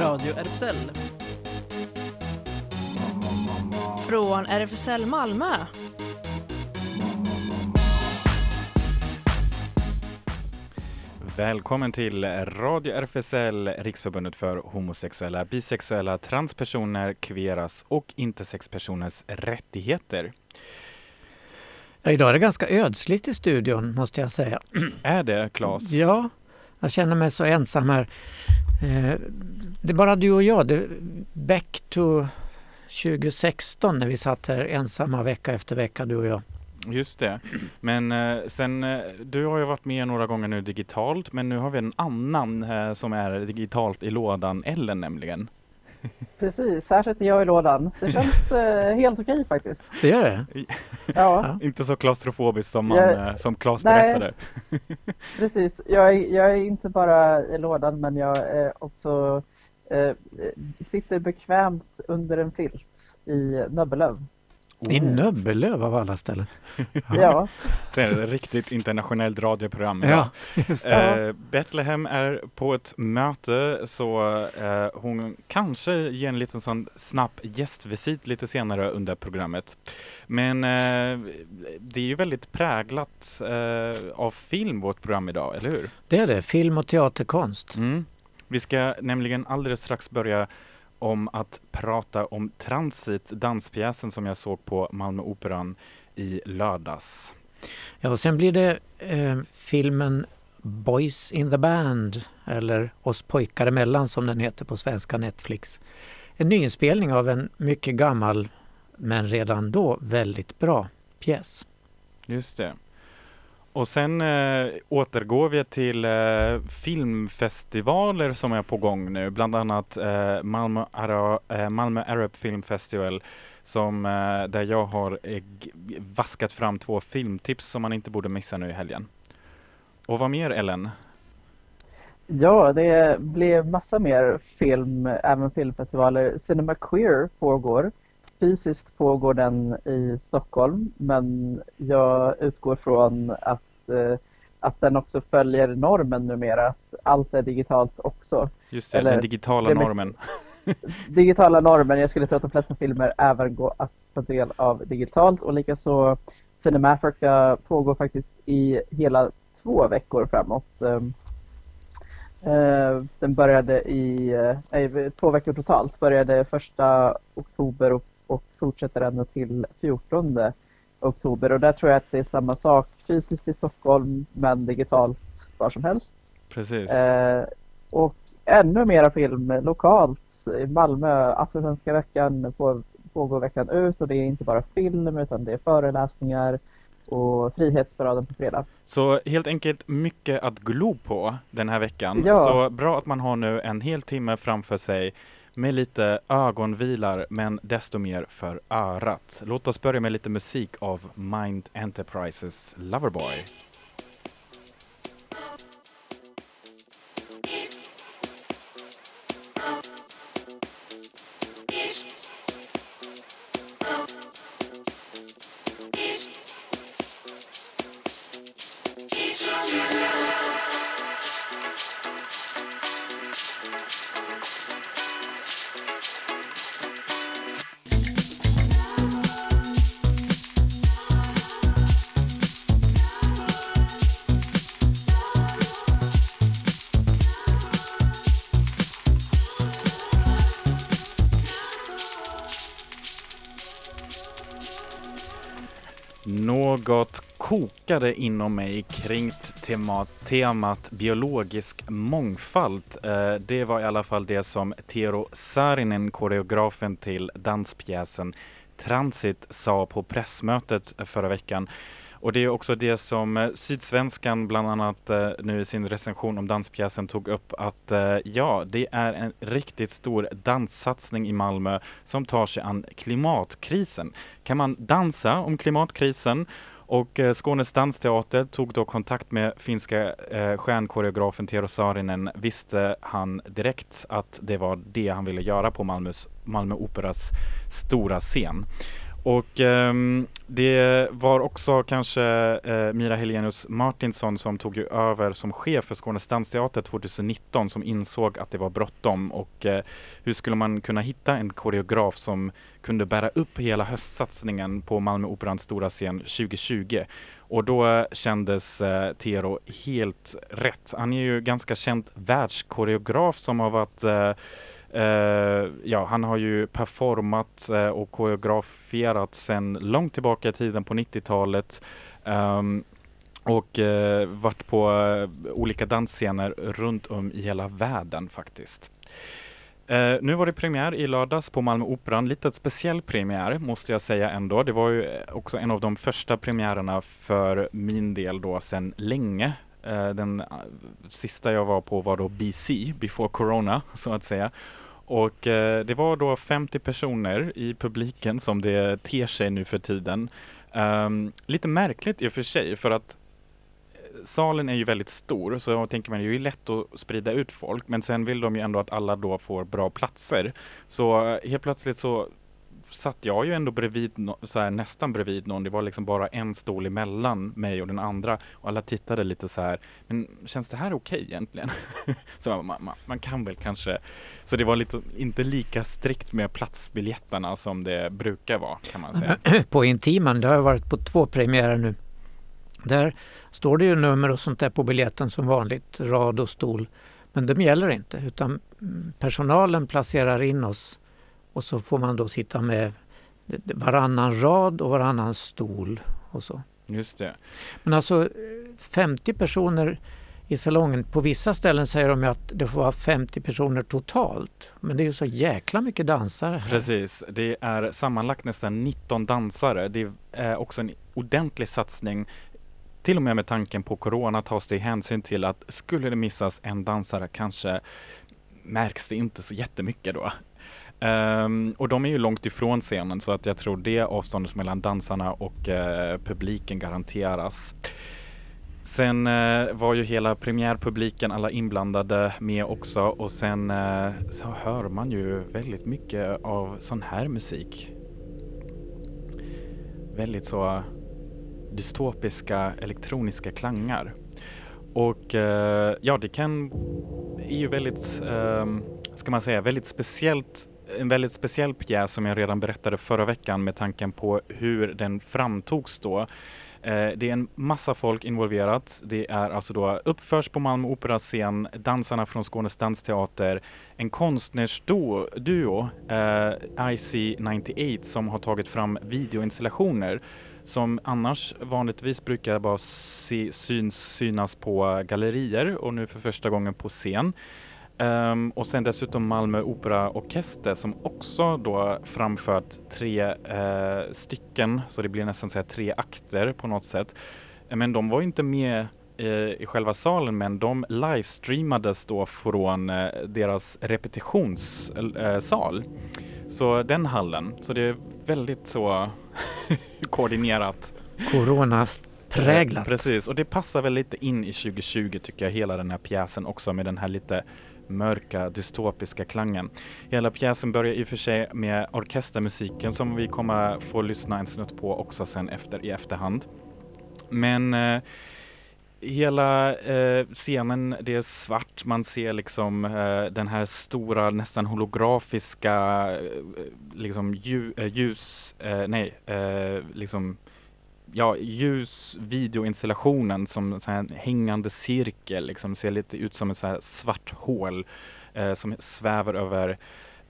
Radio RFSL. Från RFSL Malmö. Välkommen till Radio RFSL, Riksförbundet för homosexuella, bisexuella, transpersoner, kveras och intersexpersoners rättigheter. Ja, idag är det ganska ödsligt i studion måste jag säga. Är det, Claes? Ja, jag känner mig så ensam här. Eh, det är bara du och jag. Det, back to 2016 när vi satt här ensamma vecka efter vecka du och jag. Just det. Men eh, sen, eh, du har ju varit med några gånger nu digitalt, men nu har vi en annan som är digitalt i lådan, Ellen nämligen. Precis, här sitter jag i lådan. Det känns eh, helt okej faktiskt. Det gör det? Ja, Inte så klaustrofobiskt som, man, Jag- eh, som Claes Nej. berättade. precis. Jag är, jag är inte bara i lådan men jag är också eh, sitter bekvämt under en filt i Nöbbelöv. I Nöbbelöv av alla ställen. Ja, är det ett riktigt internationellt radioprogram. Ja, just det. Eh, Betlehem är på ett möte så eh, hon kanske ger en liten sån snabb gästvisit lite senare under programmet. Men eh, det är ju väldigt präglat eh, av film vårt program idag, eller hur? det är det. Film och teaterkonst. Mm. Vi ska nämligen alldeles strax börja om att prata om Transit, danspjäsen som jag såg på Malmö Operan i lördags. Ja, och sen blir det eh, filmen Boys in the Band eller Oss pojkar emellan som den heter på svenska Netflix. En nyinspelning av en mycket gammal men redan då väldigt bra pjäs. Just det. Och sen eh, återgår vi till eh, filmfestivaler som är på gång nu, bland annat eh, Malmö, Ara, eh, Malmö Arab Film Festival som, eh, där jag har eh, vaskat fram två filmtips som man inte borde missa nu i helgen. Och vad mer Ellen? ja det blev massa mer film, även filmfestivaler. Cinema Queer pågår. Fysiskt pågår den i Stockholm men jag utgår från att, eh, att den också följer normen numera, att allt är digitalt också. Just det, Eller, den digitala det normen. digitala normer. Jag skulle tro att de flesta filmer även går att ta del av digitalt och likaså Cinema Africa pågår faktiskt i hela två veckor framåt. Ehm, eh, Den började i, eh, nej, två veckor totalt, började första oktober och, och fortsätter ända till 14 oktober och där tror jag att det är samma sak fysiskt i Stockholm men digitalt var som helst. Precis. Eh, och ännu mera film lokalt i Malmö. Afrosvenska veckan på, pågår veckan ut och det är inte bara film utan det är föreläsningar och Frihetsparaden på fredag. Så helt enkelt mycket att glo på den här veckan. Ja. Så bra att man har nu en hel timme framför sig med lite ögonvilar men desto mer för örat. Låt oss börja med lite musik av Mind Enterprises Loverboy. Forskare inom mig kring temat, temat biologisk mångfald. Eh, det var i alla fall det som Tero Saarinen, koreografen till danspjäsen Transit, sa på pressmötet förra veckan. Och det är också det som eh, Sydsvenskan bland annat eh, nu i sin recension om danspjäsen tog upp att ja, det är en riktigt stor danssatsning i Malmö som tar sig an klimatkrisen. Kan man dansa om klimatkrisen? Och eh, Skånes dansteater tog då kontakt med finska eh, stjärnkoreografen Tero Saarinen. Visste han direkt att det var det han ville göra på Malmös, Malmö Operas stora scen. Och ehm, det var också kanske eh, Mira Helenius Martinsson som tog ju över som chef för Skånes dansteater 2019 som insåg att det var bråttom och eh, hur skulle man kunna hitta en koreograf som kunde bära upp hela höstsatsningen på Malmö Operans stora scen 2020. Och då eh, kändes eh, Tero helt rätt. Han är ju ganska känd världskoreograf som har varit Uh, Eh, ja, han har ju performat uh, och koreograferat sedan långt tillbaka i tiden på 90-talet. Um, ehm, och uh, varit på olika dansscener runt om i hela världen faktiskt. nu var det premiär i lördags på Malmö Operan, lite ett speciell premiär måste jag säga ändå. Det var ju också en av de första premiärerna för min del då sedan länge. den sista jag var på var då BC, before Corona så att säga. Och eh, det var då 50 personer i publiken som det ter sig nu för tiden. Um, lite märkligt i och för sig för att eh, salen är ju väldigt stor så jag tänker man det är ju lätt att sprida ut folk men sen vill de ju ändå att alla då får bra platser. Så eh, helt plötsligt så satt jag ju ändå bredvid, så här, nästan bredvid någon. Det var liksom bara en stol emellan mig och den andra. Och alla tittade lite så här, men känns det här okej okay egentligen? så man, man, man, kan väl kanske, så det var lite, inte lika strikt med platsbiljetterna som det brukar vara kan man säga. På Intiman, det har jag varit på två premiärer nu. Där står det ju nummer och sånt där på biljetten som vanligt, rad och stol. Men de gäller inte utan personalen placerar in oss och så får man då sitta med varannan rad och varannan stol och så. Just det. Men alltså 50 personer i salongen. På vissa ställen säger de att det får vara 50 personer totalt. Men det är ju så jäkla mycket dansare här. Precis, det är sammanlagt nästan 19 dansare. Det är också en ordentlig satsning. Till och med med tanken på Corona tas det hänsyn till att skulle det missas en dansare kanske märks det inte så jättemycket då. Um, och de är ju långt ifrån scenen så att jag tror det avståndet mellan dansarna och uh, publiken garanteras. Sen uh, var ju hela premiärpubliken, alla inblandade med också och sen uh, så hör man ju väldigt mycket av sån här musik. Väldigt så dystopiska elektroniska klangar. Och ja, det kan är ju väldigt, um, ska man säga, väldigt speciellt en väldigt speciell pjäs som jag redan berättade förra veckan med tanken på hur den framtogs då. Eh, det är en massa folk involverat. Det är alltså då uppförs på Malmö Operascen, dansarna från Skånes dansteater, en konstnärsduo, eh, IC98, som har tagit fram videoinstallationer som annars vanligtvis brukar bara se, syns, synas på gallerier och nu för första gången på scen. Um, och sen dessutom Malmö Operaorkester som också då framfört tre uh, stycken, så det blir nästan så tre akter på något sätt. Men de var inte med uh, i själva salen men de livestreamades då från deras repetitionssal. Så den hallen, så det är väldigt så koordinerat. Corona präglat. Precis, och det passar väl lite in i 2020 tycker jag, hela den här pjäsen också med den här lite mörka, dystopiska klangen. Hela pjäsen börjar i och för sig med orkestermusiken som vi kommer få lyssna en snutt på också sen efter i efterhand. Men eh, hela eh, scenen, det är svart, man ser liksom eh, den här stora nästan holografiska eh, liksom eh, ljus, eh, nej, eh, liksom ja, ljusvideoinstallationen som så här hängande cirkel, liksom ser lite ut som ett så svart hål eh, som svävar över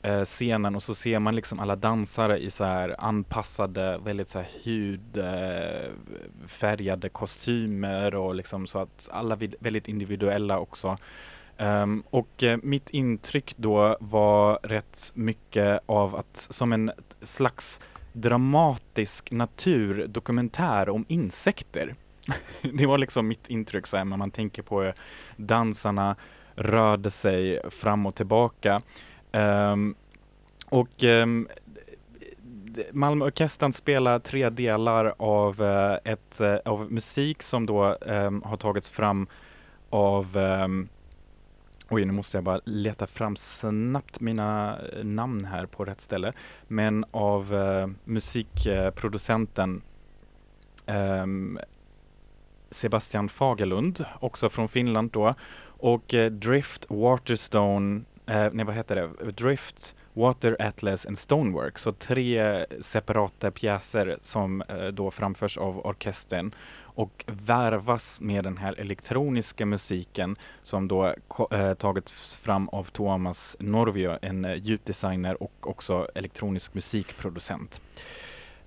eh, scenen och så ser man liksom alla dansare i så här anpassade, väldigt så här hudfärgade eh, kostymer och liksom så att alla väldigt individuella också. Um, och eh, mitt intryck då var rätt mycket av att som en slags dramatisk naturdokumentär om insekter. det var liksom mitt intryck så här, när man tänker på hur dansarna rörde sig fram och tillbaka. Um, och um, Malmöorkestern spelar tre delar av, uh, ett, uh, av musik som då um, har tagits fram av Oj, nu måste jag bara leta fram snabbt mina eh, namn här på rätt ställe. Men av eh, musikproducenten eh, Sebastian Fagerlund, också från Finland då. Och eh, Drift, Waterstone, eh, nej vad heter det? Drift, Water Atlas and Stonework. Så tre eh, separata pjäser som eh, då framförs av orkestern och värvas med den här elektroniska musiken som då eh, tagits fram av Thomas Norvio, en eh, ljuddesigner och också elektronisk musikproducent.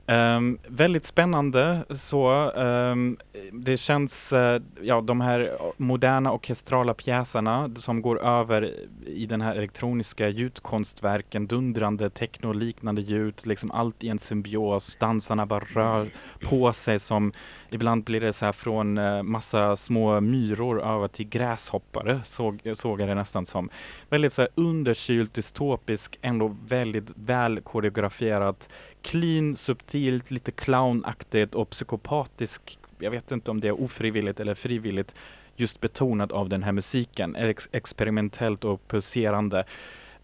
Um, väldigt spännande så. Um, det känns, uh, ja de här moderna orkestrala pjäserna som går över i den här elektroniska ljudkonstverken, dundrande technoliknande ljud, liksom allt i en symbios, dansarna bara rör på sig som, ibland blir det så här från uh, massa små myror över till gräshoppare, såg, såg jag det nästan som. Väldigt så här underkylt, dystopisk, ändå väldigt väl koreograferat clean, subtil subtilt, lite clownaktigt och psykopatisk. Jag vet inte om det är ofrivilligt eller frivilligt just betonat av den här musiken. Ex experimentellt och pulserande.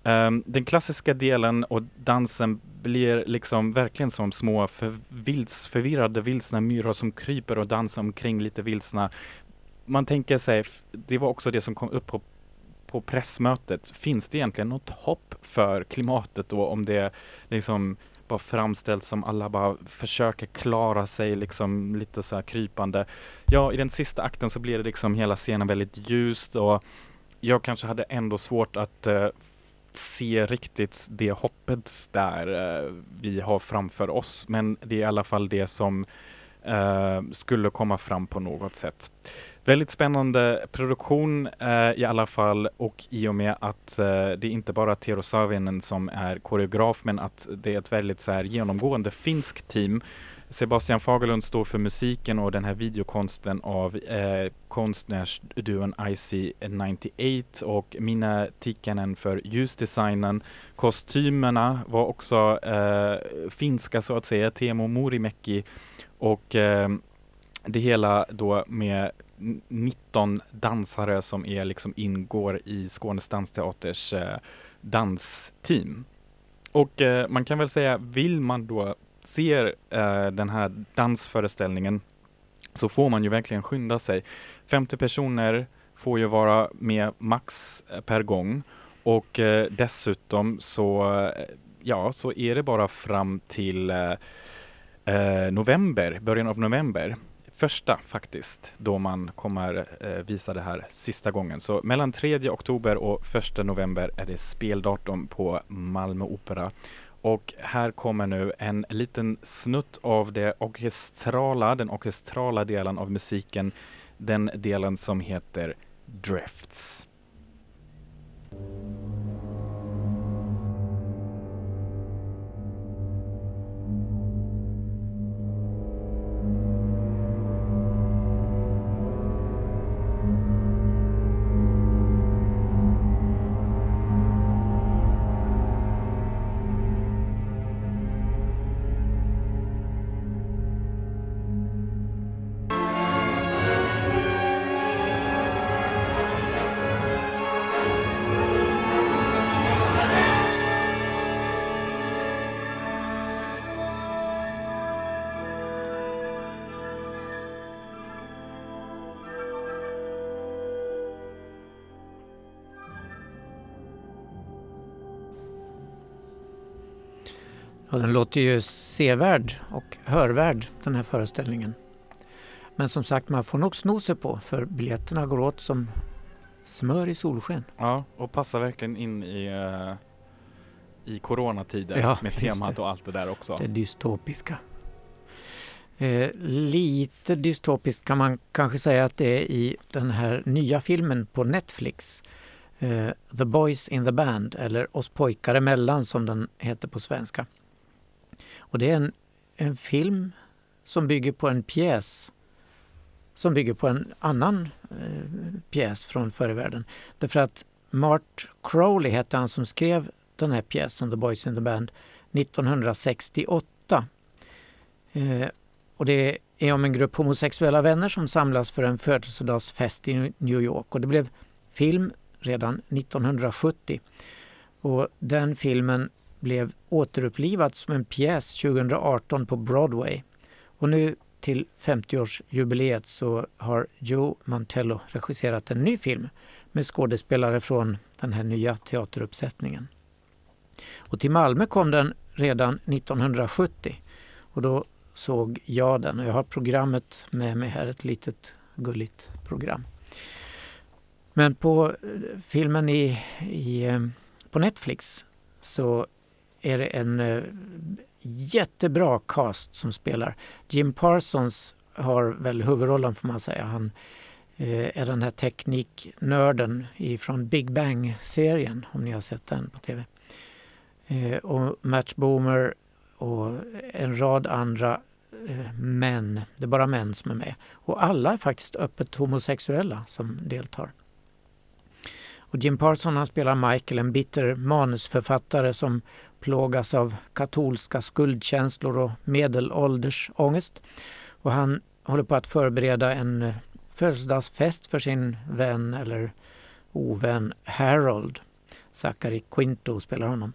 Um, den klassiska delen och dansen blir liksom verkligen som små förvils, förvirrade vilsna myror som kryper och dansar omkring lite vilsna. Man tänker sig, det var också det som kom upp på, på pressmötet. Finns det egentligen något hopp för klimatet då om det liksom bara framställt som alla bara försöker klara sig liksom lite så här krypande. Ja, i den sista akten så blir det liksom hela scenen väldigt ljust och jag kanske hade ändå svårt att uh, se riktigt det hoppet där uh, vi har framför oss. Men det är i alla fall det som uh, skulle komma fram på något sätt. Väldigt spännande produktion eh, i alla fall och i och med att eh, det inte bara är Tero Savinen som är koreograf men att det är ett väldigt så här, genomgående finskt team. Sebastian Fagerlund står för musiken och den här videokonsten av eh, konstnärsduon IC98 och Mina Tikkanen för ljusdesignen. Kostymerna var också eh, finska så att säga, Teemu Murimäki och eh, det hela då med 19 dansare som är liksom ingår i Skånes dansteaters eh, dansteam. Och eh, man kan väl säga, vill man då se eh, den här dansföreställningen så får man ju verkligen skynda sig. 50 personer får ju vara med max eh, per gång och eh, dessutom så, eh, ja, så är det bara fram till eh, november, början av november första faktiskt, då man kommer eh, visa det här sista gången. Så mellan 3 oktober och 1 november är det speldatum på Malmö Opera. Och här kommer nu en liten snutt av det orkestrala, den orkestrala delen av musiken, den delen som heter Drifts. Ja, den låter ju sevärd och hörvärd den här föreställningen. Men som sagt, man får nog sno sig på för biljetterna går åt som smör i solsken. Ja, och passar verkligen in i, uh, i coronatider ja, med temat och allt det där också. Det dystopiska. Eh, lite dystopiskt kan man kanske säga att det är i den här nya filmen på Netflix. Eh, the Boys in the Band eller Oss pojkar emellan som den heter på svenska. Och det är en, en film som bygger på en pjäs som bygger på en annan eh, pjäs från förr i världen. Därför att Mart Crowley hette han som skrev den här pjäsen, The Boys in the Band, 1968. Eh, och det är om en grupp homosexuella vänner som samlas för en födelsedagsfest i New York. Och det blev film redan 1970. Och den filmen blev återupplivat som en pjäs 2018 på Broadway. Och nu till 50-årsjubileet så har Joe Mantello regisserat en ny film med skådespelare från den här nya teateruppsättningen. Och till Malmö kom den redan 1970 och då såg jag den och jag har programmet med mig här, ett litet gulligt program. Men på eh, filmen i, i, eh, på Netflix så är det en eh, jättebra cast som spelar. Jim Parsons har väl huvudrollen får man säga. Han eh, är den här tekniknörden från Big Bang-serien om ni har sett den på tv. Eh, och Match Boomer och en rad andra män, det är bara män som är med. Och alla är faktiskt öppet homosexuella som deltar. Och Jim Parson han spelar Michael, en bitter manusförfattare som plågas av katolska skuldkänslor och medelålders ångest. Och han håller på att förbereda en eh, födelsedagsfest för sin vän eller ovän Harold. Zachary Quinto spelar honom.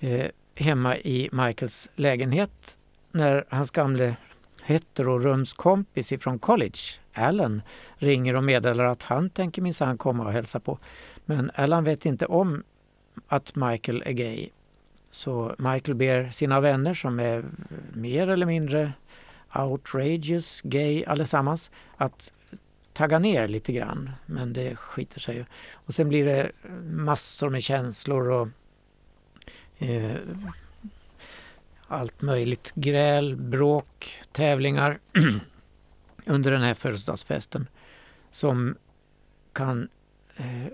Eh, hemma i Michaels lägenhet när hans gamle heterorumskompis ifrån college, Alan, ringer och meddelar att han tänker minsann komma och hälsa på. Men Alan vet inte om att Michael är gay. Så Michael ber sina vänner som är mer eller mindre outrageous gay allesammans att tagga ner lite grann. Men det skiter sig ju. Och sen blir det massor med känslor och eh, allt möjligt. Gräl, bråk, tävlingar under den här födelsedagsfesten som kan eh,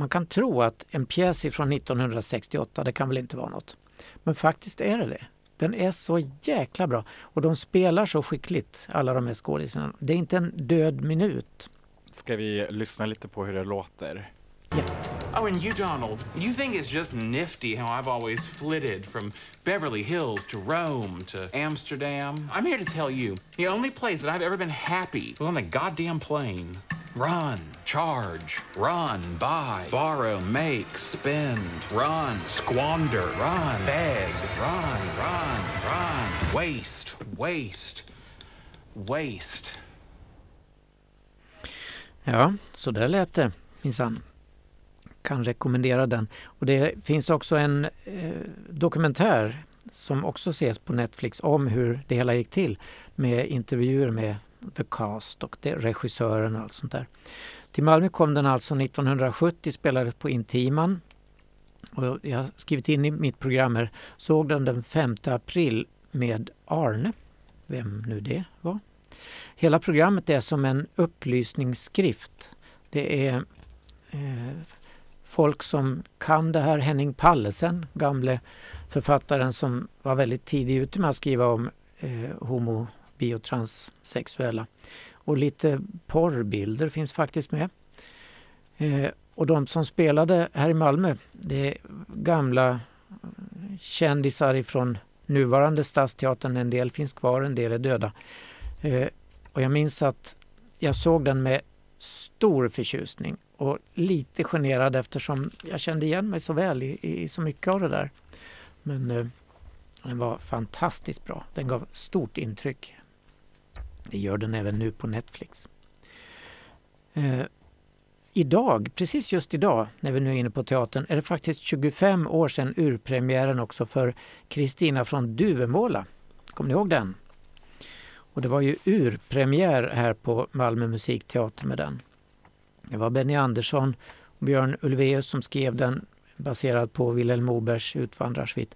man kan tro att en pjäs från 1968, det kan väl inte vara något. Men faktiskt är det det. Den är så jäkla bra och de spelar så skickligt, alla de här skådisarna. Det är inte en död minut. Ska vi lyssna lite på hur det låter? Ja. Oh, and you, Donald, you think it's just nifty how I've always flitted from Beverly Hills to Rome to Amsterdam? I'm here to tell you, the only place that I've ever been happy was on the goddamn plane. Run, charge, run, buy, borrow, make, spend, run, squander, run, beg, run, run, run, waste, waste, waste. Ja, så där lät det minsann kan rekommendera den. Och det finns också en eh, dokumentär som också ses på Netflix om hur det hela gick till med intervjuer med the cast och det, regissören och allt sånt där. Till Malmö kom den alltså 1970, spelades på Intiman. Och jag har skrivit in i mitt program här, såg den den 5 april med Arne, vem nu det var. Hela programmet är som en upplysningsskrift. Det är eh, folk som kan det här. Henning Pallesen, gamle författaren som var väldigt tidig ute med att skriva om eh, homo, bi och transsexuella. Och lite porrbilder finns faktiskt med. Eh, och de som spelade här i Malmö, det är gamla kändisar ifrån nuvarande Stadsteatern. En del finns kvar, en del är döda. Eh, och jag minns att jag såg den med stor förtjusning och lite generad eftersom jag kände igen mig så väl i, i så mycket av det där. Men eh, den var fantastiskt bra. Den gav stort intryck. Det gör den även nu på Netflix. Eh, idag, precis just idag, när vi nu är inne på teatern, är det faktiskt 25 år sedan urpremiären också för Kristina från Duvemåla. Kommer ni ihåg den? Och det var ju urpremiär här på Malmö musikteater med den. Det var Benny Andersson och Björn Ulvaeus som skrev den baserad på Vilhelm Mobergs Utvandrarsvitt.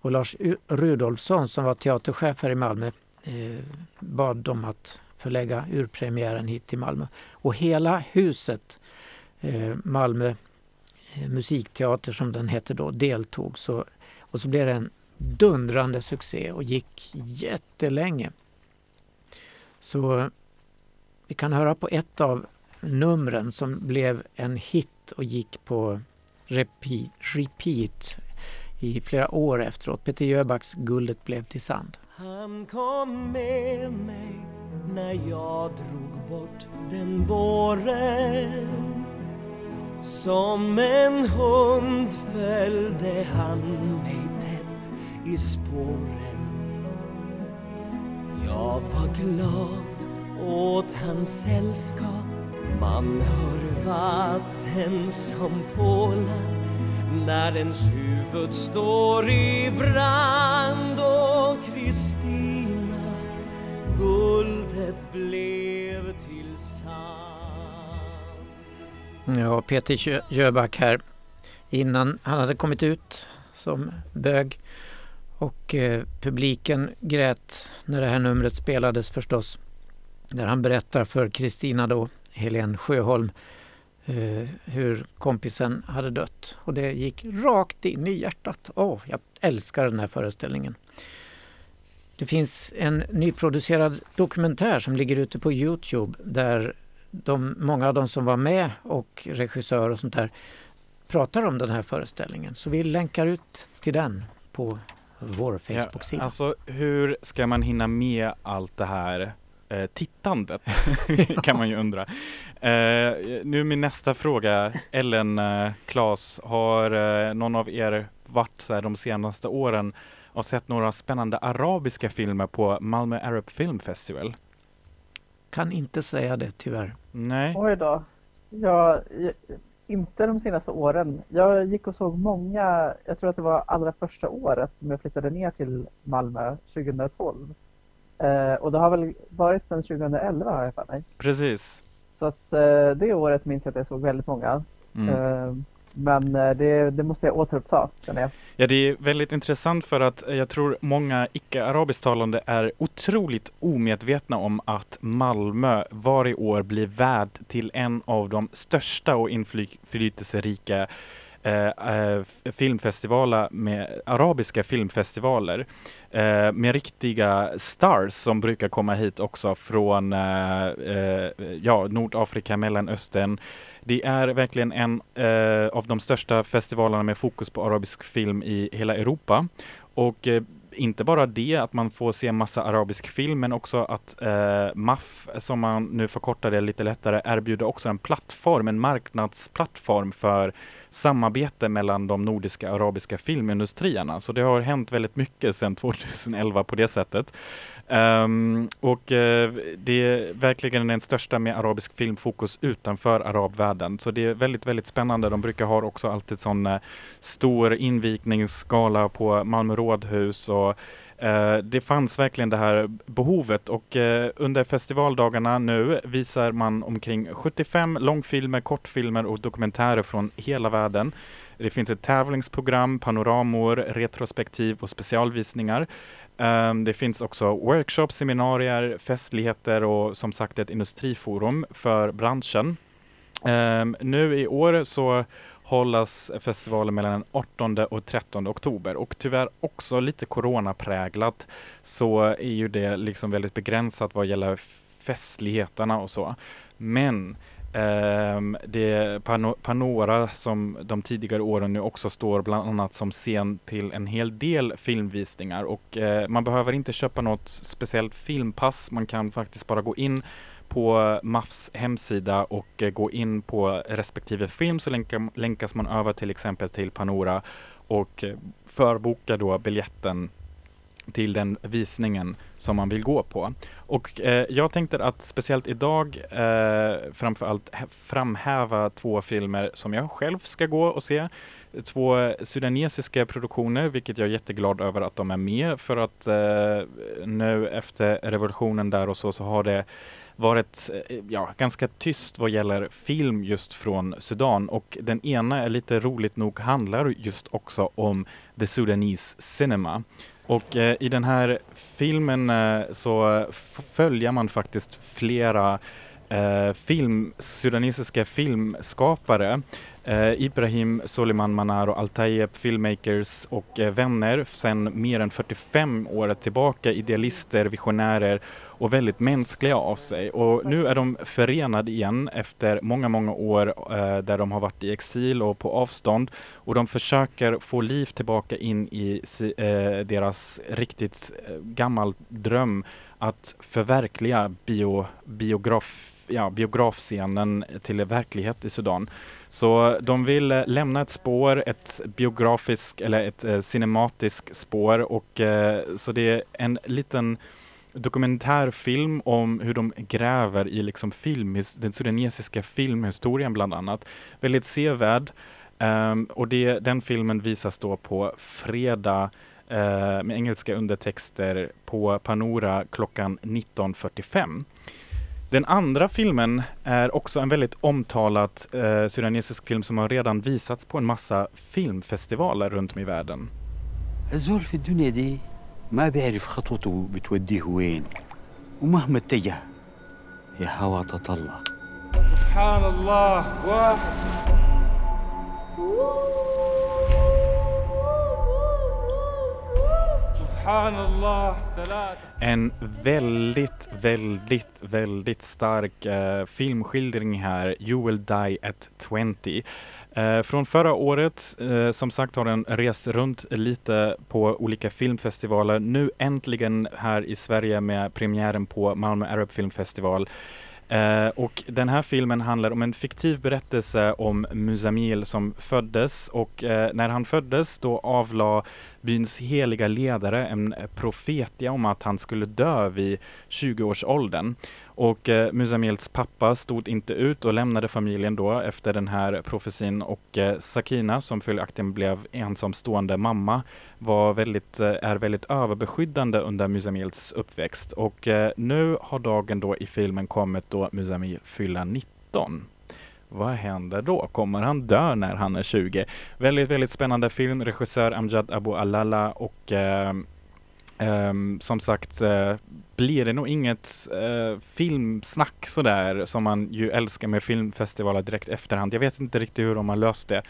Och Lars Rudolfsson som var teaterchef här i Malmö eh, bad dem att förlägga urpremiären hit till Malmö. Och hela huset, eh, Malmö eh, musikteater som den hette då, deltog. Så, och så blev det en dundrande succé och gick jättelänge. Så eh, vi kan höra på ett av numren som blev en hit och gick på repeat, repeat i flera år efteråt. Peter Jöbacks Guldet blev till sand. Han kom med mig när jag drog bort den våren. Som en hund följde han mig tätt i spåren. Jag var glad åt hans sällskap. Man hör vatten som pålar när ens huvud står i brand. Kristina guldet blev till sand Ja, Peter Jöback här. Innan han hade kommit ut som bög och eh, publiken grät när det här numret spelades förstås. Där han berättar för Kristina då, Helen Sjöholm, eh, hur kompisen hade dött. Och det gick rakt in i hjärtat. Åh, jag älskar den här föreställningen. Det finns en nyproducerad dokumentär som ligger ute på Youtube där de, många av de som var med och regissör och sånt där pratar om den här föreställningen. Så vi länkar ut till den på vår Facebook-sida. Ja, alltså hur ska man hinna med allt det här eh, tittandet? kan man ju undra. Eh, nu min nästa fråga, Ellen, eh, Claes, har eh, någon av er varit så här, de senaste åren och sett några spännande arabiska filmer på Malmö Arab Film Festival? Kan inte säga det tyvärr. Nej. Oj då. Jag, jag, inte de senaste åren. Jag gick och såg många, jag tror att det var allra första året som jag flyttade ner till Malmö 2012. Eh, och det har väl varit sedan 2011 har jag för mig. Precis. Så att eh, det året minns jag att jag såg väldigt många. Mm. Eh, men eh, det, det måste jag återuppta känner jag. Ja, det är väldigt intressant för att eh, jag tror många icke-arabisktalande är otroligt omedvetna om att Malmö varje år blir värd till en av de största och inflytelserika eh, eh, filmfestivaler med arabiska filmfestivaler eh, med riktiga stars som brukar komma hit också från eh, eh, ja, Nordafrika, Mellanöstern. Det är verkligen en eh, av de största festivalerna med fokus på arabisk film i hela Europa. Och eh, inte bara det, att man får se massa arabisk film, men också att eh, MAF, som man nu förkortar det lite lättare, erbjuder också en plattform, en marknadsplattform för samarbete mellan de nordiska arabiska filmindustrierna. Så det har hänt väldigt mycket sedan 2011 på det sättet. Um, och uh, det är verkligen den största med arabisk filmfokus utanför arabvärlden. Så det är väldigt, väldigt spännande. De brukar ha också alltid sån uh, stor invigningsskala på Malmö rådhus och uh, det fanns verkligen det här behovet och under festivaldagarna nu visar man omkring 75 långfilmer, kortfilmer och dokumentärer från hela världen. Det finns ett tävlingsprogram, panoramor, retrospektiv och specialvisningar. Um, det finns också workshops, seminarier, festligheter och som sagt ett industriforum för branschen. Um, nu i år så hållas festivalen mellan den 18 och 13 oktober och tyvärr också lite coronapräglat så är ju det liksom väldigt begränsat vad gäller festligheterna och så. Men Um, det är Panora som de tidigare åren nu också står bland annat som scen till en hel del filmvisningar och uh, man behöver inte köpa något speciellt filmpass. Man kan faktiskt bara gå in på MAFs hemsida och uh, gå in på respektive film så länkas man över till exempel till Panora och eh, förboka då biljetten till den visningen som man vill gå på. Och eh, jag tänkte att speciellt idag eh, framförallt framhäva två filmer som jag själv ska gå och se. Två sudanesiska produktioner, vilket jag är jätteglad över att de är med för att eh, nu efter revolutionen där och så, så har det varit eh, ja, ganska tyst vad gäller film just från Sudan och den ena är lite roligt nog handlar just också om the Sudanese cinema. Och eh, i den här filmen eh, så följer man faktiskt flera eh, film, sudanesiska filmskapare. Eh, Ibrahim Soliman Manar och Altayeb Filmmakers och eh, vänner sedan mer än 45 år tillbaka, idealister, visionärer och väldigt mänskliga av sig. Och nu är de förenade igen efter många, många år eh, där de har varit i exil och på avstånd och de försöker få liv tillbaka in i si, eh, deras riktigt eh, gammal dröm att förverkliga bio, biograf, ja, biografscenen till verklighet i Sudan. Så de vill eh, lämna ett spår, ett biografiskt eller ett eh, cinematiskt spår och eh, så det är en liten dokumentärfilm om hur de gräver i liksom film, den sudanesiska filmhistorien bland annat. Väldigt sevärd. Um, och det, den filmen visas då på fredag uh, med engelska undertexter på Panora klockan 19.45. Den andra filmen är också en väldigt omtalad uh, sudanesisk film som har redan visats på en massa filmfestivaler runt om i världen. ما بيعرف خطوته بتوديه وين ومهما اتجه يا هوا تطلع سبحان الله واحد سبحان الله ثلاثة en väldigt, väldigt, väldigt stark eh, filmskildring här, You will die at 20. Eh, från förra året, eh, som sagt har den rest runt lite på olika filmfestivaler. Nu äntligen här i Sverige med premiären på Malmö Arab Film Festival. Uh, och den här filmen handlar om en fiktiv berättelse om Musamil som föddes och uh, när han föddes då avlade byns heliga ledare en eh, profetia om att han skulle dö vid 20-årsåldern. Och eh, Musamils pappa stod inte ut och lämnade familjen då efter den här profetin och eh, Sakina som följaktligen blev ensamstående mamma var väldigt, eh, är väldigt överbeskyddande under Musamils uppväxt och eh, nu har dagen då i filmen kommit då Musamil fyller 19. Vad händer då? Kommer han dö när han är 20? Väldigt, väldigt spännande film. Regissör Amjad Abu Alala och eh, eh, som sagt eh, blir det nog inget eh, filmsnack sådär som man ju älskar med filmfestivaler direkt efterhand. Jag vet inte riktigt hur de har löst det.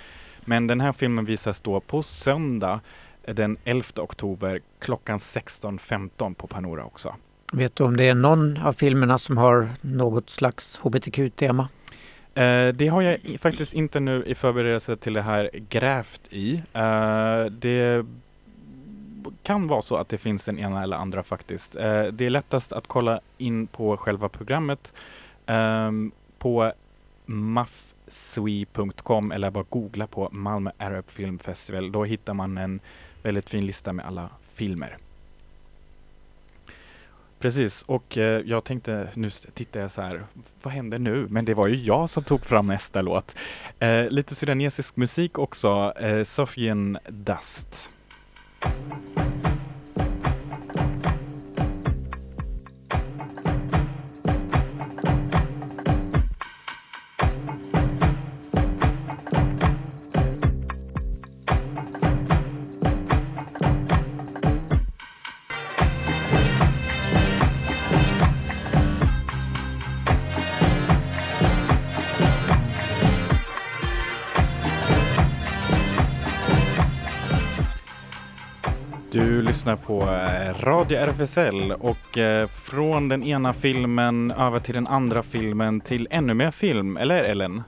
Men den här filmen visas då på söndag den 11 oktober klockan 16.15 på Panora också. Vet du om det är någon av filmerna som har något slags hbtq-tema? Uh, det har jag faktiskt inte nu i förberedelse till det här grävt i. Uh, det kan vara så att det finns den ena eller andra faktiskt. Uh, det är lättast att kolla in på själva programmet um, på maffswe.com eller bara googla på Malmö Arab Film Festival. Då hittar man en väldigt fin lista med alla filmer. Precis, och eh, jag tänkte, nu tittar jag så här, vad händer nu? Men det var ju jag som tog fram nästa låt. Eh, lite sudanesisk musik också, eh, Sofian Dust. Lyssnar på eh, Radio RFSL och eh, från den ena filmen över till den andra filmen till ännu mer film, eller Ellen?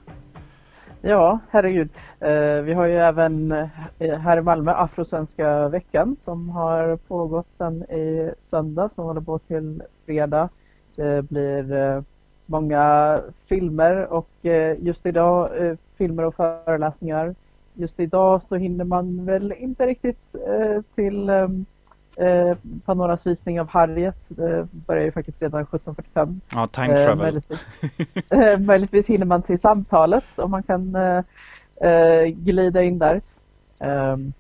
Ja, herregud. Eh, vi har ju även här i Malmö Afrosvenska veckan som har pågått sedan i söndag som håller på till fredag. Det blir många filmer och just idag filmer och föreläsningar just idag så hinner man väl inte riktigt eh, till ehm, eh, Panoras visning av Harriet. Det börjar ju faktiskt redan 17.45. Ja, time travel. Eh, möjligtvis, eh, möjligtvis hinner man till samtalet om man kan eh, eh, glida in där. Ehm,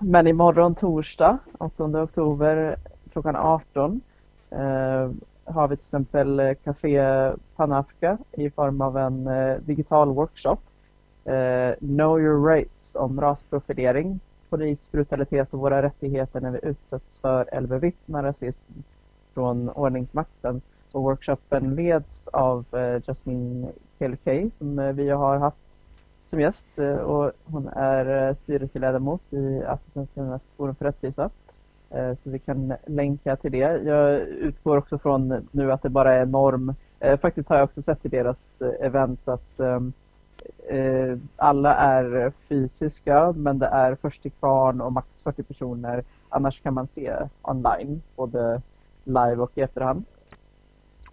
men imorgon torsdag, 8 oktober klockan 18 eh, har vi till exempel Café Panafka i form av en digital workshop know your rights om rasprofilering, polisbrutalitet och våra rättigheter när vi utsätts för eller bevittnar rasism från ordningsmakten. Och workshopen leds av eh, Jasmine Kelkey som eh, vi har haft som gäst eh, och hon är styrelseledamot i Afrosvenskarnas forum för rättvisa. Så vi kan länka till det. Jag utgår också från nu att det bara är norm. Faktiskt har jag också sett i deras event att eh, alla är fysiska men det är först till kvarn och max 40 personer. Annars kan man se online både live och i efterhand.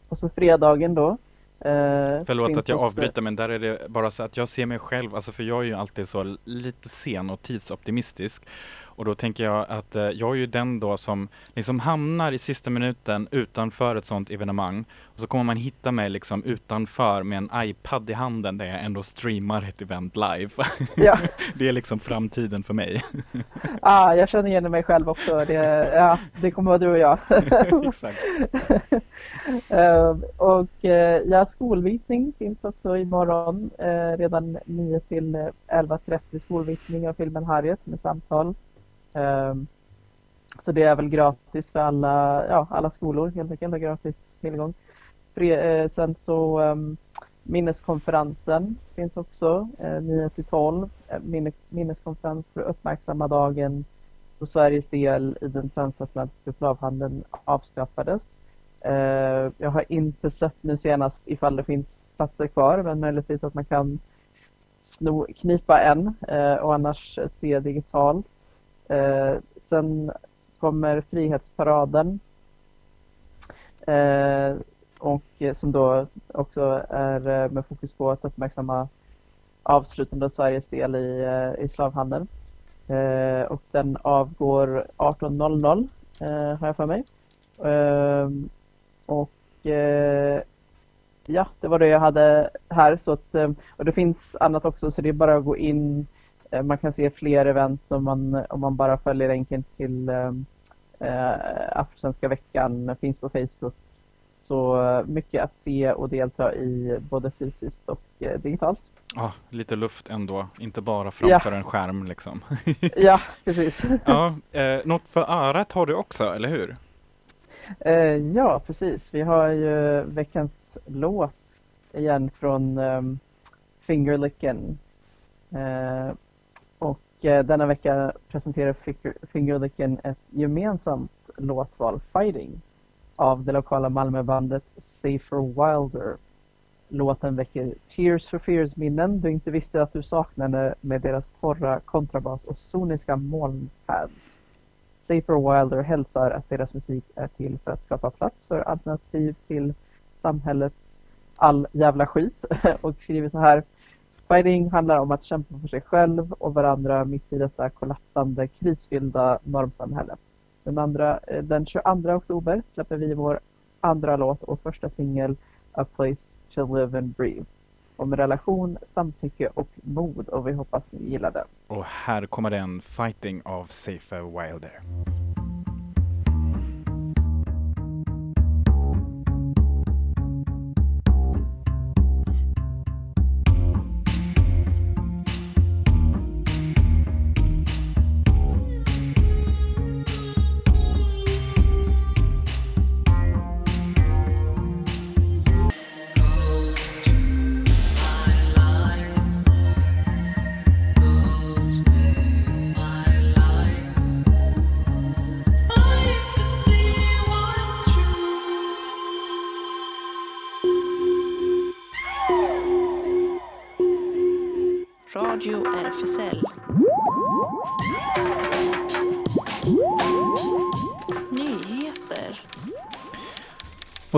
Och så fredagen då. Eh, Förlåt att jag också... avbryter men där är det bara så att jag ser mig själv, alltså för jag är ju alltid så lite sen och tidsoptimistisk och då tänker jag att eh, jag är ju den då som liksom hamnar i sista minuten utanför ett sånt evenemang. Och så kommer man hitta mig liksom utanför med en iPad i handen där jag ändå streamar ett event live. Ja. det är liksom framtiden för mig. ah, jag känner igen mig själv också. Det, ja, det kommer vara du och jag. Exakt. uh, och uh, ja, skolvisning finns också imorgon. Uh, redan 9 till 11.30 skolvisning av filmen Harriet med samtal. Ehm, så det är väl gratis för alla, ja, alla skolor helt enkelt, gratis tillgång. Eh, sen så ehm, minneskonferensen finns också, eh, 9 till 12. Eh, minneskonferens för att uppmärksamma dagen då Sveriges del i den transatlantiska slavhandeln avskaffades. Jag har inte sett nu senast ifall det finns platser kvar men möjligtvis att man kan sno, knipa en och annars se digitalt. Eh, sen kommer Frihetsparaden eh, och som då också är eh, med fokus på att uppmärksamma avslutande av Sveriges del i, eh, i slavhandeln. Eh, och den avgår 18.00 eh, har jag för mig. Ehm, och eh, ja, det var det jag hade här. Så att, och det finns annat också så det är bara att gå in man kan se fler event om man, om man bara följer länken till eh, eh Afrosvenska veckan, finns på Facebook. Så eh, mycket att se och delta i både fysiskt och eh, digitalt. Ja, lite luft ändå, inte bara framför ja. en skärm liksom. ja, precis. ja, eh, något för örat har du också, eller hur? Eh, ja, precis. Vi har ju veckans låt igen från um, Fingerlicken. Eh, denna vecka presenterar Fingerlicken ett gemensamt låtval, Fighting, av det lokala Malmöbandet Safer Wilder. Låten väcker Tears for Fears minnen du inte visste att du saknade med deras torra kontrabas och soniska molnpads. Safer Wilder hälsar att deras musik är till för att skapa plats för alternativ till samhällets all jävla skit och skriver så här Fighting handlar om att kämpa för sig själv och varandra mitt i detta kollapsande, krisfyllda normsamhälle. Den, andra, eh, den 22 oktober släpper vi vår andra låt och första singel A Place to Live and Breathe. Om relation, samtycke och mod och vi hoppas ni gillar den. Och här kommer den Fighting av Safer Wilder.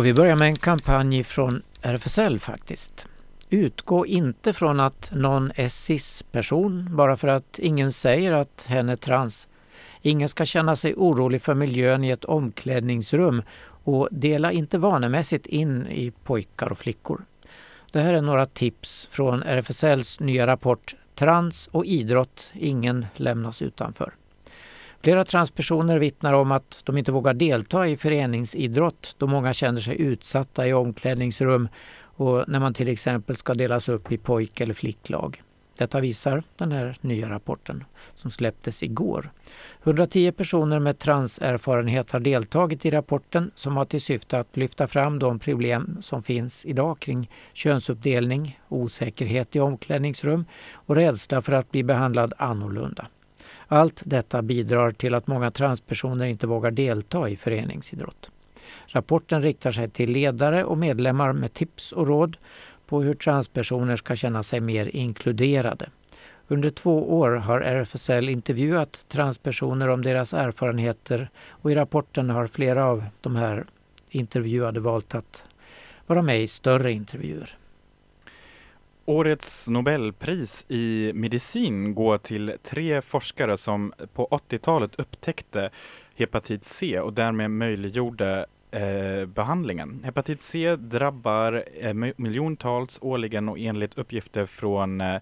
Och vi börjar med en kampanj från RFSL faktiskt. Utgå inte från att någon är cis-person bara för att ingen säger att hen är trans. Ingen ska känna sig orolig för miljön i ett omklädningsrum och dela inte vanemässigt in i pojkar och flickor. Det här är några tips från RFSLs nya rapport Trans och idrott, ingen lämnas utanför. Flera transpersoner vittnar om att de inte vågar delta i föreningsidrott då många känner sig utsatta i omklädningsrum och när man till exempel ska delas upp i pojk eller flicklag. Detta visar den här nya rapporten som släpptes igår. 110 personer med transerfarenhet har deltagit i rapporten som har till syfte att lyfta fram de problem som finns idag kring könsuppdelning, osäkerhet i omklädningsrum och rädsla för att bli behandlad annorlunda. Allt detta bidrar till att många transpersoner inte vågar delta i föreningsidrott. Rapporten riktar sig till ledare och medlemmar med tips och råd på hur transpersoner ska känna sig mer inkluderade. Under två år har RFSL intervjuat transpersoner om deras erfarenheter och i rapporten har flera av de här intervjuade valt att vara med i större intervjuer. Årets Nobelpris i medicin går till tre forskare som på 80-talet upptäckte hepatit C och därmed möjliggjorde eh, behandlingen. Hepatit C drabbar eh, miljontals årligen och enligt uppgifter från eh,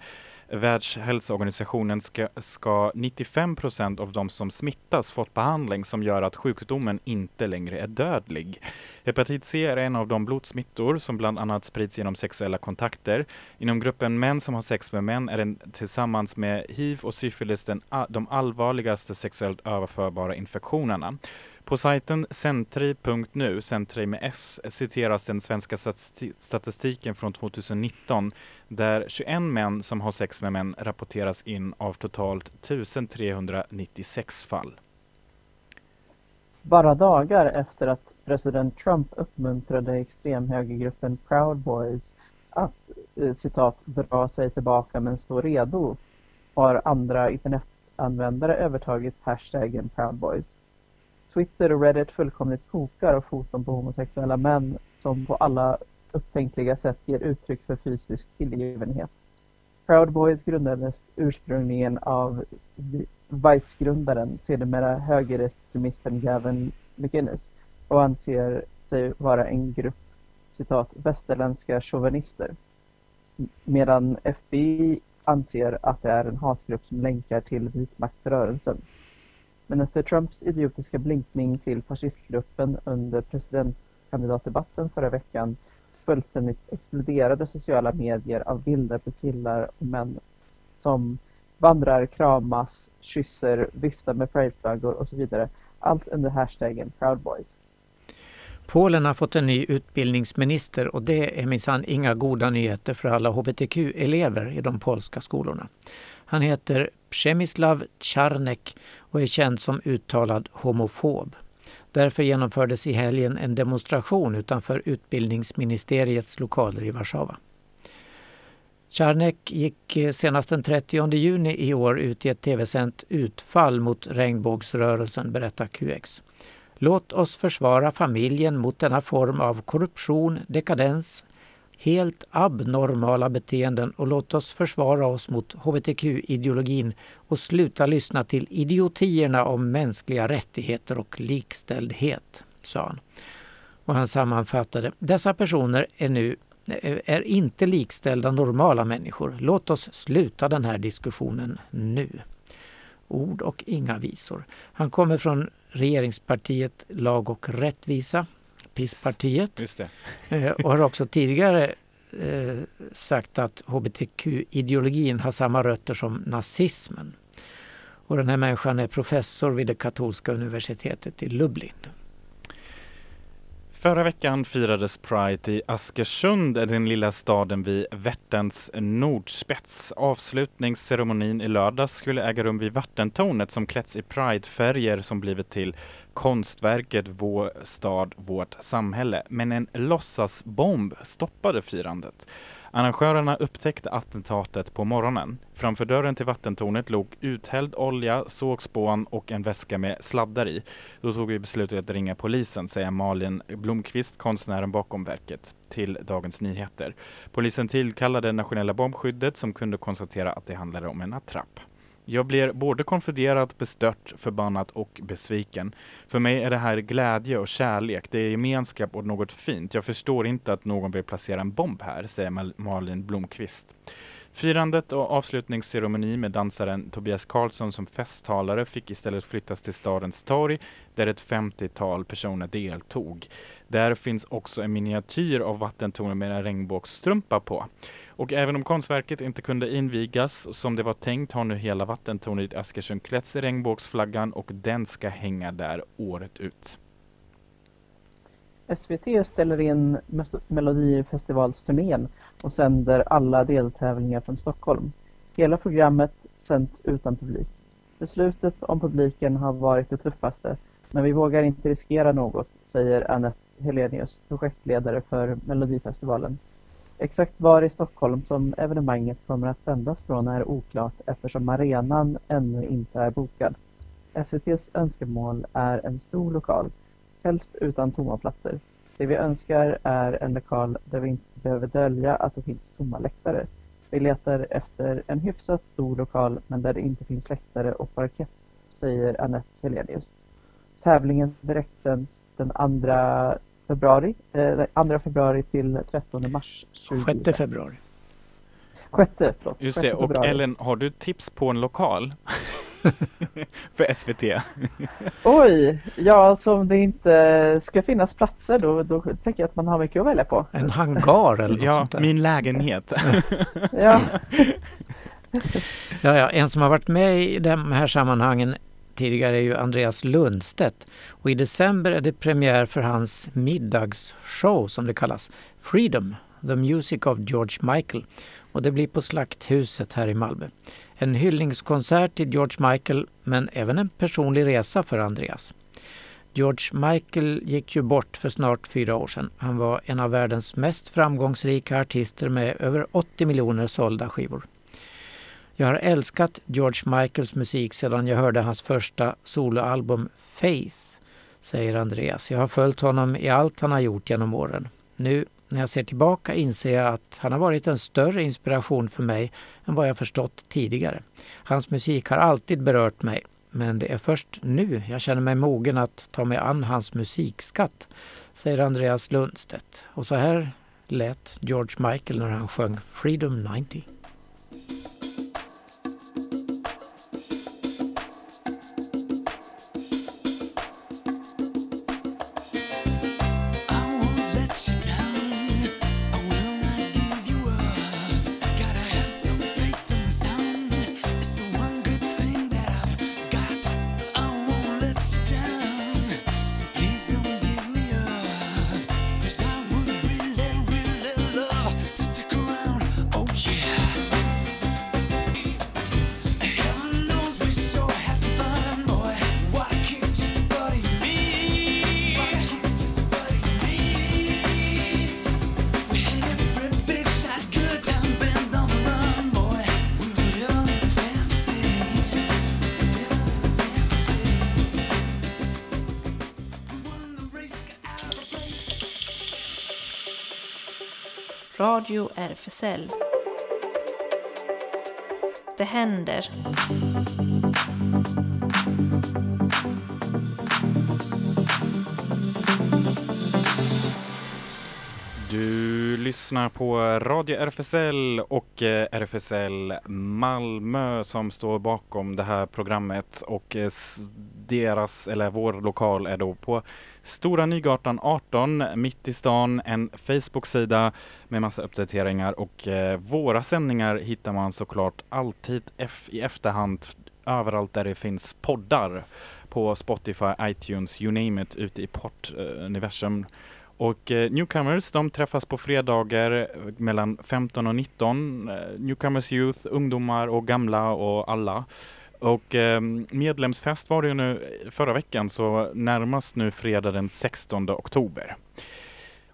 Världshälsoorganisationen ska, ska 95 procent av de som smittas fått behandling som gör att sjukdomen inte längre är dödlig. Hepatit C är en av de blodsmittor som bland annat sprids genom sexuella kontakter. Inom gruppen män som har sex med män är den tillsammans med hiv och syfilis den, de allvarligaste sexuellt överförbara infektionerna. På sajten centri.nu, Centri med S, citeras den svenska statistiken från 2019 där 21 män som har sex med män rapporteras in av totalt 1396 fall. Bara dagar efter att president Trump uppmuntrade extremhögergruppen Proud Boys att eh, citat dra sig tillbaka men stå redo har andra internetanvändare övertagit hashtaggen Proud Boys. Twitter och Reddit fullkomligt kokar av foton på homosexuella män som på alla upptänkliga sätt ger uttryck för fysisk tillgivenhet. Proud Boys grundades ursprungligen av Vice-grundaren, sedermera högerextremisten Gavin McInnes och anser sig vara en grupp citat, västerländska chauvinister. Medan FBI anser att det är en hatgrupp som länkar till vitmaktrörelsen. Men efter Trumps idiotiska blinkning till fascistgruppen under presidentkandidatdebatten förra veckan fullständigt exploderade sociala medier av bilder på killar och män som vandrar, kramas, kysser, viftar med prideflaggor och så vidare. Allt under hashtaggen Proud Boys. Polen har fått en ny utbildningsminister och det är minsann inga goda nyheter för alla hbtq-elever i de polska skolorna. Han heter Przemyslav Czarnek och är känd som uttalad homofob. Därför genomfördes i helgen en demonstration utanför utbildningsministeriets lokaler i Warszawa. Czarnek gick eh, senast den 30 juni i år ut i ett tv-sänt utfall mot regnbågsrörelsen, berättar QX. Låt oss försvara familjen mot denna form av korruption, dekadens, helt abnormala beteenden och låt oss försvara oss mot hbtq-ideologin och sluta lyssna till idiotierna om mänskliga rättigheter och likställdhet, sa han. Och han sammanfattade, dessa personer är nu eh, är inte likställda normala människor. Låt oss sluta den här diskussionen nu. Ord och inga visor. Han kommer från regeringspartiet Lag och rättvisa PIS-partiet. Eh, och har också tidigare eh, sagt att hbtq-ideologin har samma rötter som nazismen. Och den här människan är professor vid det katolska universitetet i Lublin. Förra veckan firades Pride i Askersund, den lilla staden vid Vätterns nordspets. Avslutningsceremonin i lördags skulle äga rum vid vattentornet som klätts i Pride-färger som blivit till konstverket Vår stad, vårt samhälle. Men en låtsasbomb stoppade firandet. Arrangörerna upptäckte attentatet på morgonen. Framför dörren till vattentornet låg uthälld olja, sågspån och en väska med sladdar i. Då tog vi beslutet att ringa polisen, säger Malin Blomqvist, konstnären bakom verket, till Dagens Nyheter. Polisen tillkallade nationella bombskyddet som kunde konstatera att det handlade om en attrapp. Jag blir både konfunderad, bestört, förbannad och besviken. För mig är det här glädje och kärlek, det är gemenskap och något fint. Jag förstår inte att någon vill placera en bomb här, säger Malin Blomqvist. Firandet och avslutningsceremoni med dansaren Tobias Karlsson som festtalare fick istället flyttas till stadens torg där ett 50-tal personer deltog. Där finns också en miniatyr av vattentornet med en regnbågsstrumpa på. Och även om konstverket inte kunde invigas som det var tänkt har nu hela vattentornet i Askersund klätts i regnbågsflaggan och den ska hänga där året ut. SVT ställer in Melodifestivalsturnén och sänder alla deltävlingar från Stockholm. Hela programmet sänds utan publik. Beslutet om publiken har varit det tuffaste, men vi vågar inte riskera något, säger Annette Helenius, projektledare för Melodifestivalen. Exakt var i Stockholm som evenemanget kommer att sändas från är oklart eftersom arenan ännu inte är bokad. SVTs önskemål är en stor lokal, helst utan tomma platser. Det vi önskar är en lokal där vi inte behöver dölja att det finns tomma läktare. Vi letar efter en hyfsat stor lokal men där det inte finns läktare och parkett, säger Annette Helenius. Tävlingen direktsänds den 2 februari, eh, 2 februari till 13 mars 2021. 6 februari. Sjätte, förlåt. Just Sjätte det, och februari. Ellen, har du tips på en lokal? För SVT? Oj, ja så om det inte ska finnas platser då, då tänker jag att man har mycket att välja på. En hangar eller något Ja, sånt där. min lägenhet. Ja, Ja, ja, en som har varit med i de här sammanhangen tidigare är ju Andreas Lundstedt. Och i december är det premiär för hans middagsshow som det kallas, Freedom, The Music of George Michael. Och det blir på Slakthuset här i Malmö. En hyllningskonsert till George Michael men även en personlig resa för Andreas. George Michael gick ju bort för snart fyra år sedan. Han var en av världens mest framgångsrika artister med över 80 miljoner sålda skivor. Jag har älskat George Michaels musik sedan jag hörde hans första soloalbum Faith, säger Andreas. Jag har följt honom i allt han har gjort genom åren. Nu när jag ser tillbaka inser jag att han har varit en större inspiration för mig än vad jag förstått tidigare. Hans musik har alltid berört mig, men det är först nu jag känner mig mogen att ta mig an hans musikskatt, säger Andreas Lundstedt. Och så här lät George Michael när han sjöng Freedom 90. Radio RFSL. Det händer. Du lyssnar på Radio RFSL och eh, RFSL Malmö som står bakom det här programmet och eh, deras, eller vår lokal är då på Stora Nygatan 18 mitt i stan, en Facebook-sida med massa uppdateringar och eh, våra sändningar hittar man såklart alltid F i efterhand överallt där det finns poddar på Spotify, iTunes, you name it, ute i podduniversum. Och eh, Newcomers de träffas på fredagar eh, mellan 15 och 19. Eh, Newcomers Youth, ungdomar och gamla och alla. Och eh, medlemsfest var det ju nu förra veckan så närmast nu fredag den 16 oktober.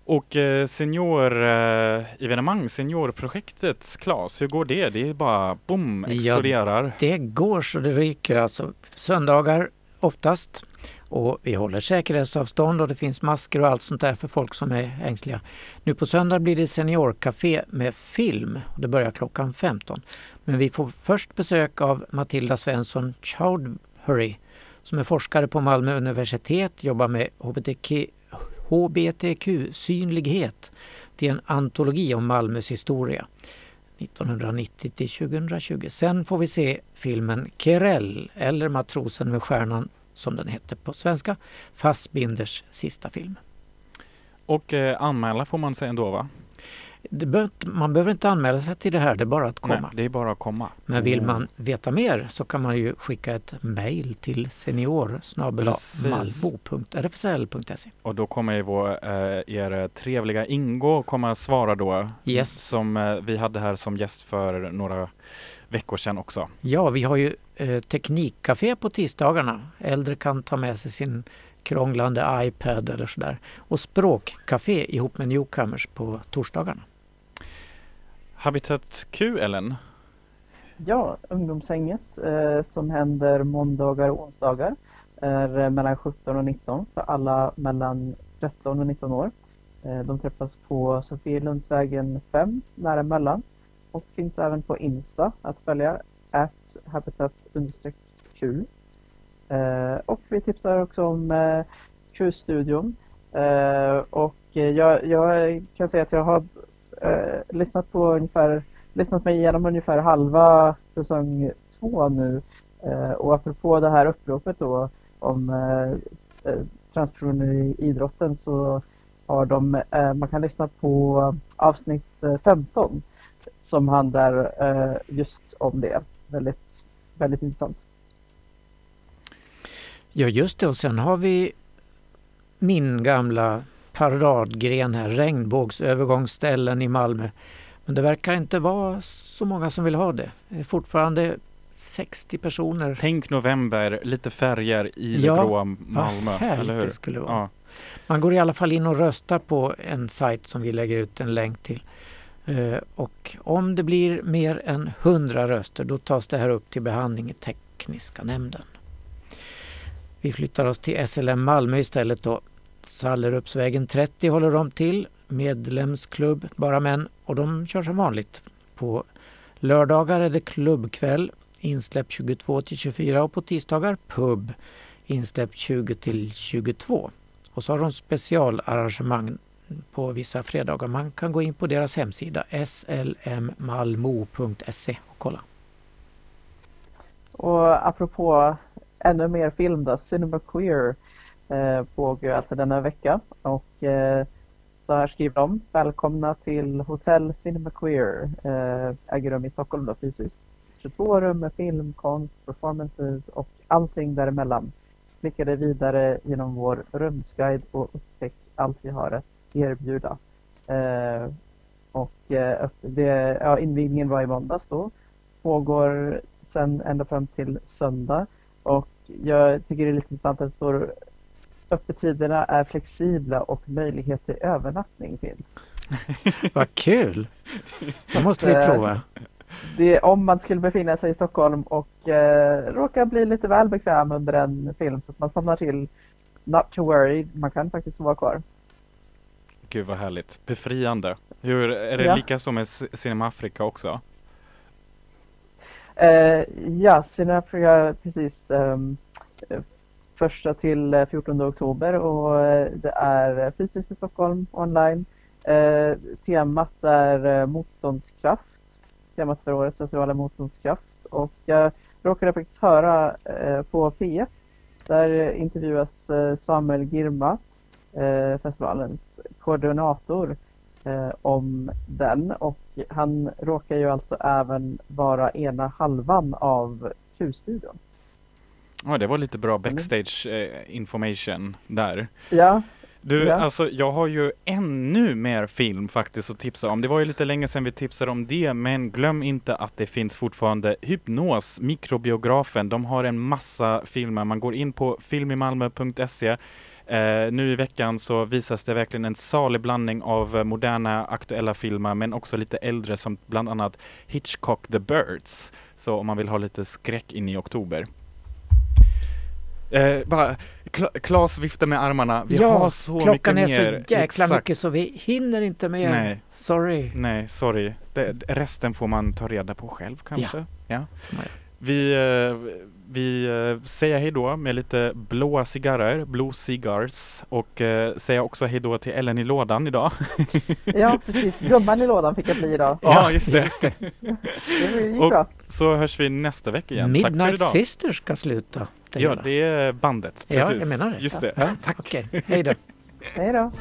Och eh, senior-evenemang, seniorprojektet, Claes, hur går det? Det är bara boom, Ja, exploderar. Det går så det ryker alltså. Söndagar oftast. Och vi håller säkerhetsavstånd och det finns masker och allt sånt där för folk som är ängsliga. Nu på söndag blir det seniorcafé med film. Det börjar klockan 15. Men vi får först besök av Matilda Svensson Chowdhury som är forskare på Malmö universitet, jobbar med HBTQ, HBTQ-synlighet. Det är en antologi om Malmös historia. 1990 till 2020. Sen får vi se filmen Kerell eller Matrosen med stjärnan som den heter på svenska. Fassbinders sista film. Och eh, anmäla får man säga ändå va? Bör, man behöver inte anmäla sig till det här, det är bara att komma. Nej, det är bara att komma. Men vill man veta mer så kan man ju skicka ett mejl till senior malbo.rfsl.se. Och då kommer ju vår, eh, er trevliga Ingo komma svara då. Yes. Som eh, vi hade här som gäst för några veckor sedan också. Ja, vi har ju eh, teknikcafé på tisdagarna. Äldre kan ta med sig sin krånglande iPad eller sådär. Och språkcafé ihop med Newcomers på torsdagarna. Habitat Q, Ellen? Ja, ungdomshänget eh, som händer måndagar och onsdagar är eh, mellan 17 och 19 för alla mellan 13 och 19 år. Eh, de träffas på Sofielundsvägen 5 nära Möllan och finns även på Insta att följa at habitat Q. Eh, och vi tipsar också om eh, Q-studion eh, och jag, jag kan säga att jag har eh, lyssnat på ungefär lyssnat mig igenom ungefär halva säsong två nu. Och apropå det här uppropet då om transpersoner i idrotten så har de, man kan lyssna på avsnitt 15 som handlar just om det. Väldigt, väldigt intressant. Ja just det och sen har vi min gamla paradgren här, regnbågsövergångsställen i Malmö. Men det verkar inte vara så många som vill ha det. Det är fortfarande 60 personer. Tänk november, lite färger i Ja, det gråa Malmö. Vad härligt eller hur? det skulle vara. Ja. Man går i alla fall in och röstar på en sajt som vi lägger ut en länk till. Eh, och om det blir mer än 100 röster då tas det här upp till behandling i tekniska nämnden. Vi flyttar oss till SLM Malmö istället då. Sallerupsvägen 30 håller de till. Medlemsklubb, bara män. Och de kör som vanligt. På lördagar är det klubbkväll, insläpp 22 till 24 och på tisdagar pub, insläpp 20 till 22. Och så har de specialarrangemang på vissa fredagar. Man kan gå in på deras hemsida slmmalmo.se och kolla. Och apropå ännu mer film då, Cinema Queer eh, pågår alltså denna vecka och eh, så här skriver de, välkomna till Hotell Cinema Queer, eh, äger rum i Stockholm då fysiskt. 22 rum med film, konst, performances och allting däremellan. Klicka dig vidare genom vår rumsguide och upptäck allt vi har att erbjuda. Eh, och eh, det, ja, invigningen var i måndags då pågår sen ända fram till söndag. Och jag tycker det är lite intressant att det står öppettiderna är flexibla och möjlighet till övernattning finns. Vad kul! Det måste vi Eh, prova. Det, om man skulle befinna sig i Stockholm och eh, råka bli lite väl bekväm under en film så att man stannar till Not to worry, man kan faktiskt vara kvar. Gud vad härligt. Befriande. Hur, är det Ja. lika som med Cinema Africa också? Eh, ja, Sinafria precis ehm, eh, första till eh, 14 oktober och eh, det är fysiskt i Stockholm online. Eh, temat är eh, motståndskraft. Temat för årets festival är motståndskraft och jag råkade faktiskt höra eh, på P1 där intervjuas eh, Samuel Girma, eh, festivalens koordinator eh, om den och han råkar ju alltså även vara ena halvan av Q-studion. Ja, det var lite bra backstage eh, information där. Ja, Du, Ja. alltså jag har ju ännu mer film faktiskt att tipsa om. Det var ju lite länge sedan vi tipsade om det, men glöm inte att det finns fortfarande Hypnos, mikrobiografen. De har en massa filmer. Man går in på filmimalmo.se. Eh, nu i veckan så visas det verkligen en salig blandning av eh, moderna aktuella filmer, men också lite äldre som bland annat Hitchcock The Birds. Så om man vill ha lite skräck in i oktober. Eh, bara, Kla- Klas viftar med armarna. Vi har så klockan mycket är mer. så jäkla Exakt. mycket så vi hinner inte med. Nej. Sorry. Nej, sorry. Det, resten får man ta reda på själv kanske. Ja. Göra. Vi, eh, vi eh, säger hej då med lite blåa cigarrer, blue cigars och eh, säger också hej då till Ellen i lådan idag. ja precis. Gumman i lådan fick jag bli idag. Ja, just det. Det gick Och- bra. Så hörs vi nästa vecka igen. Tack för Midnight idag. Sisters ska sluta. Det Ja, hela. det är bandet. ja, Precis. jag menar det. Just ja. det. Ja, Okej, hej då. Hej då.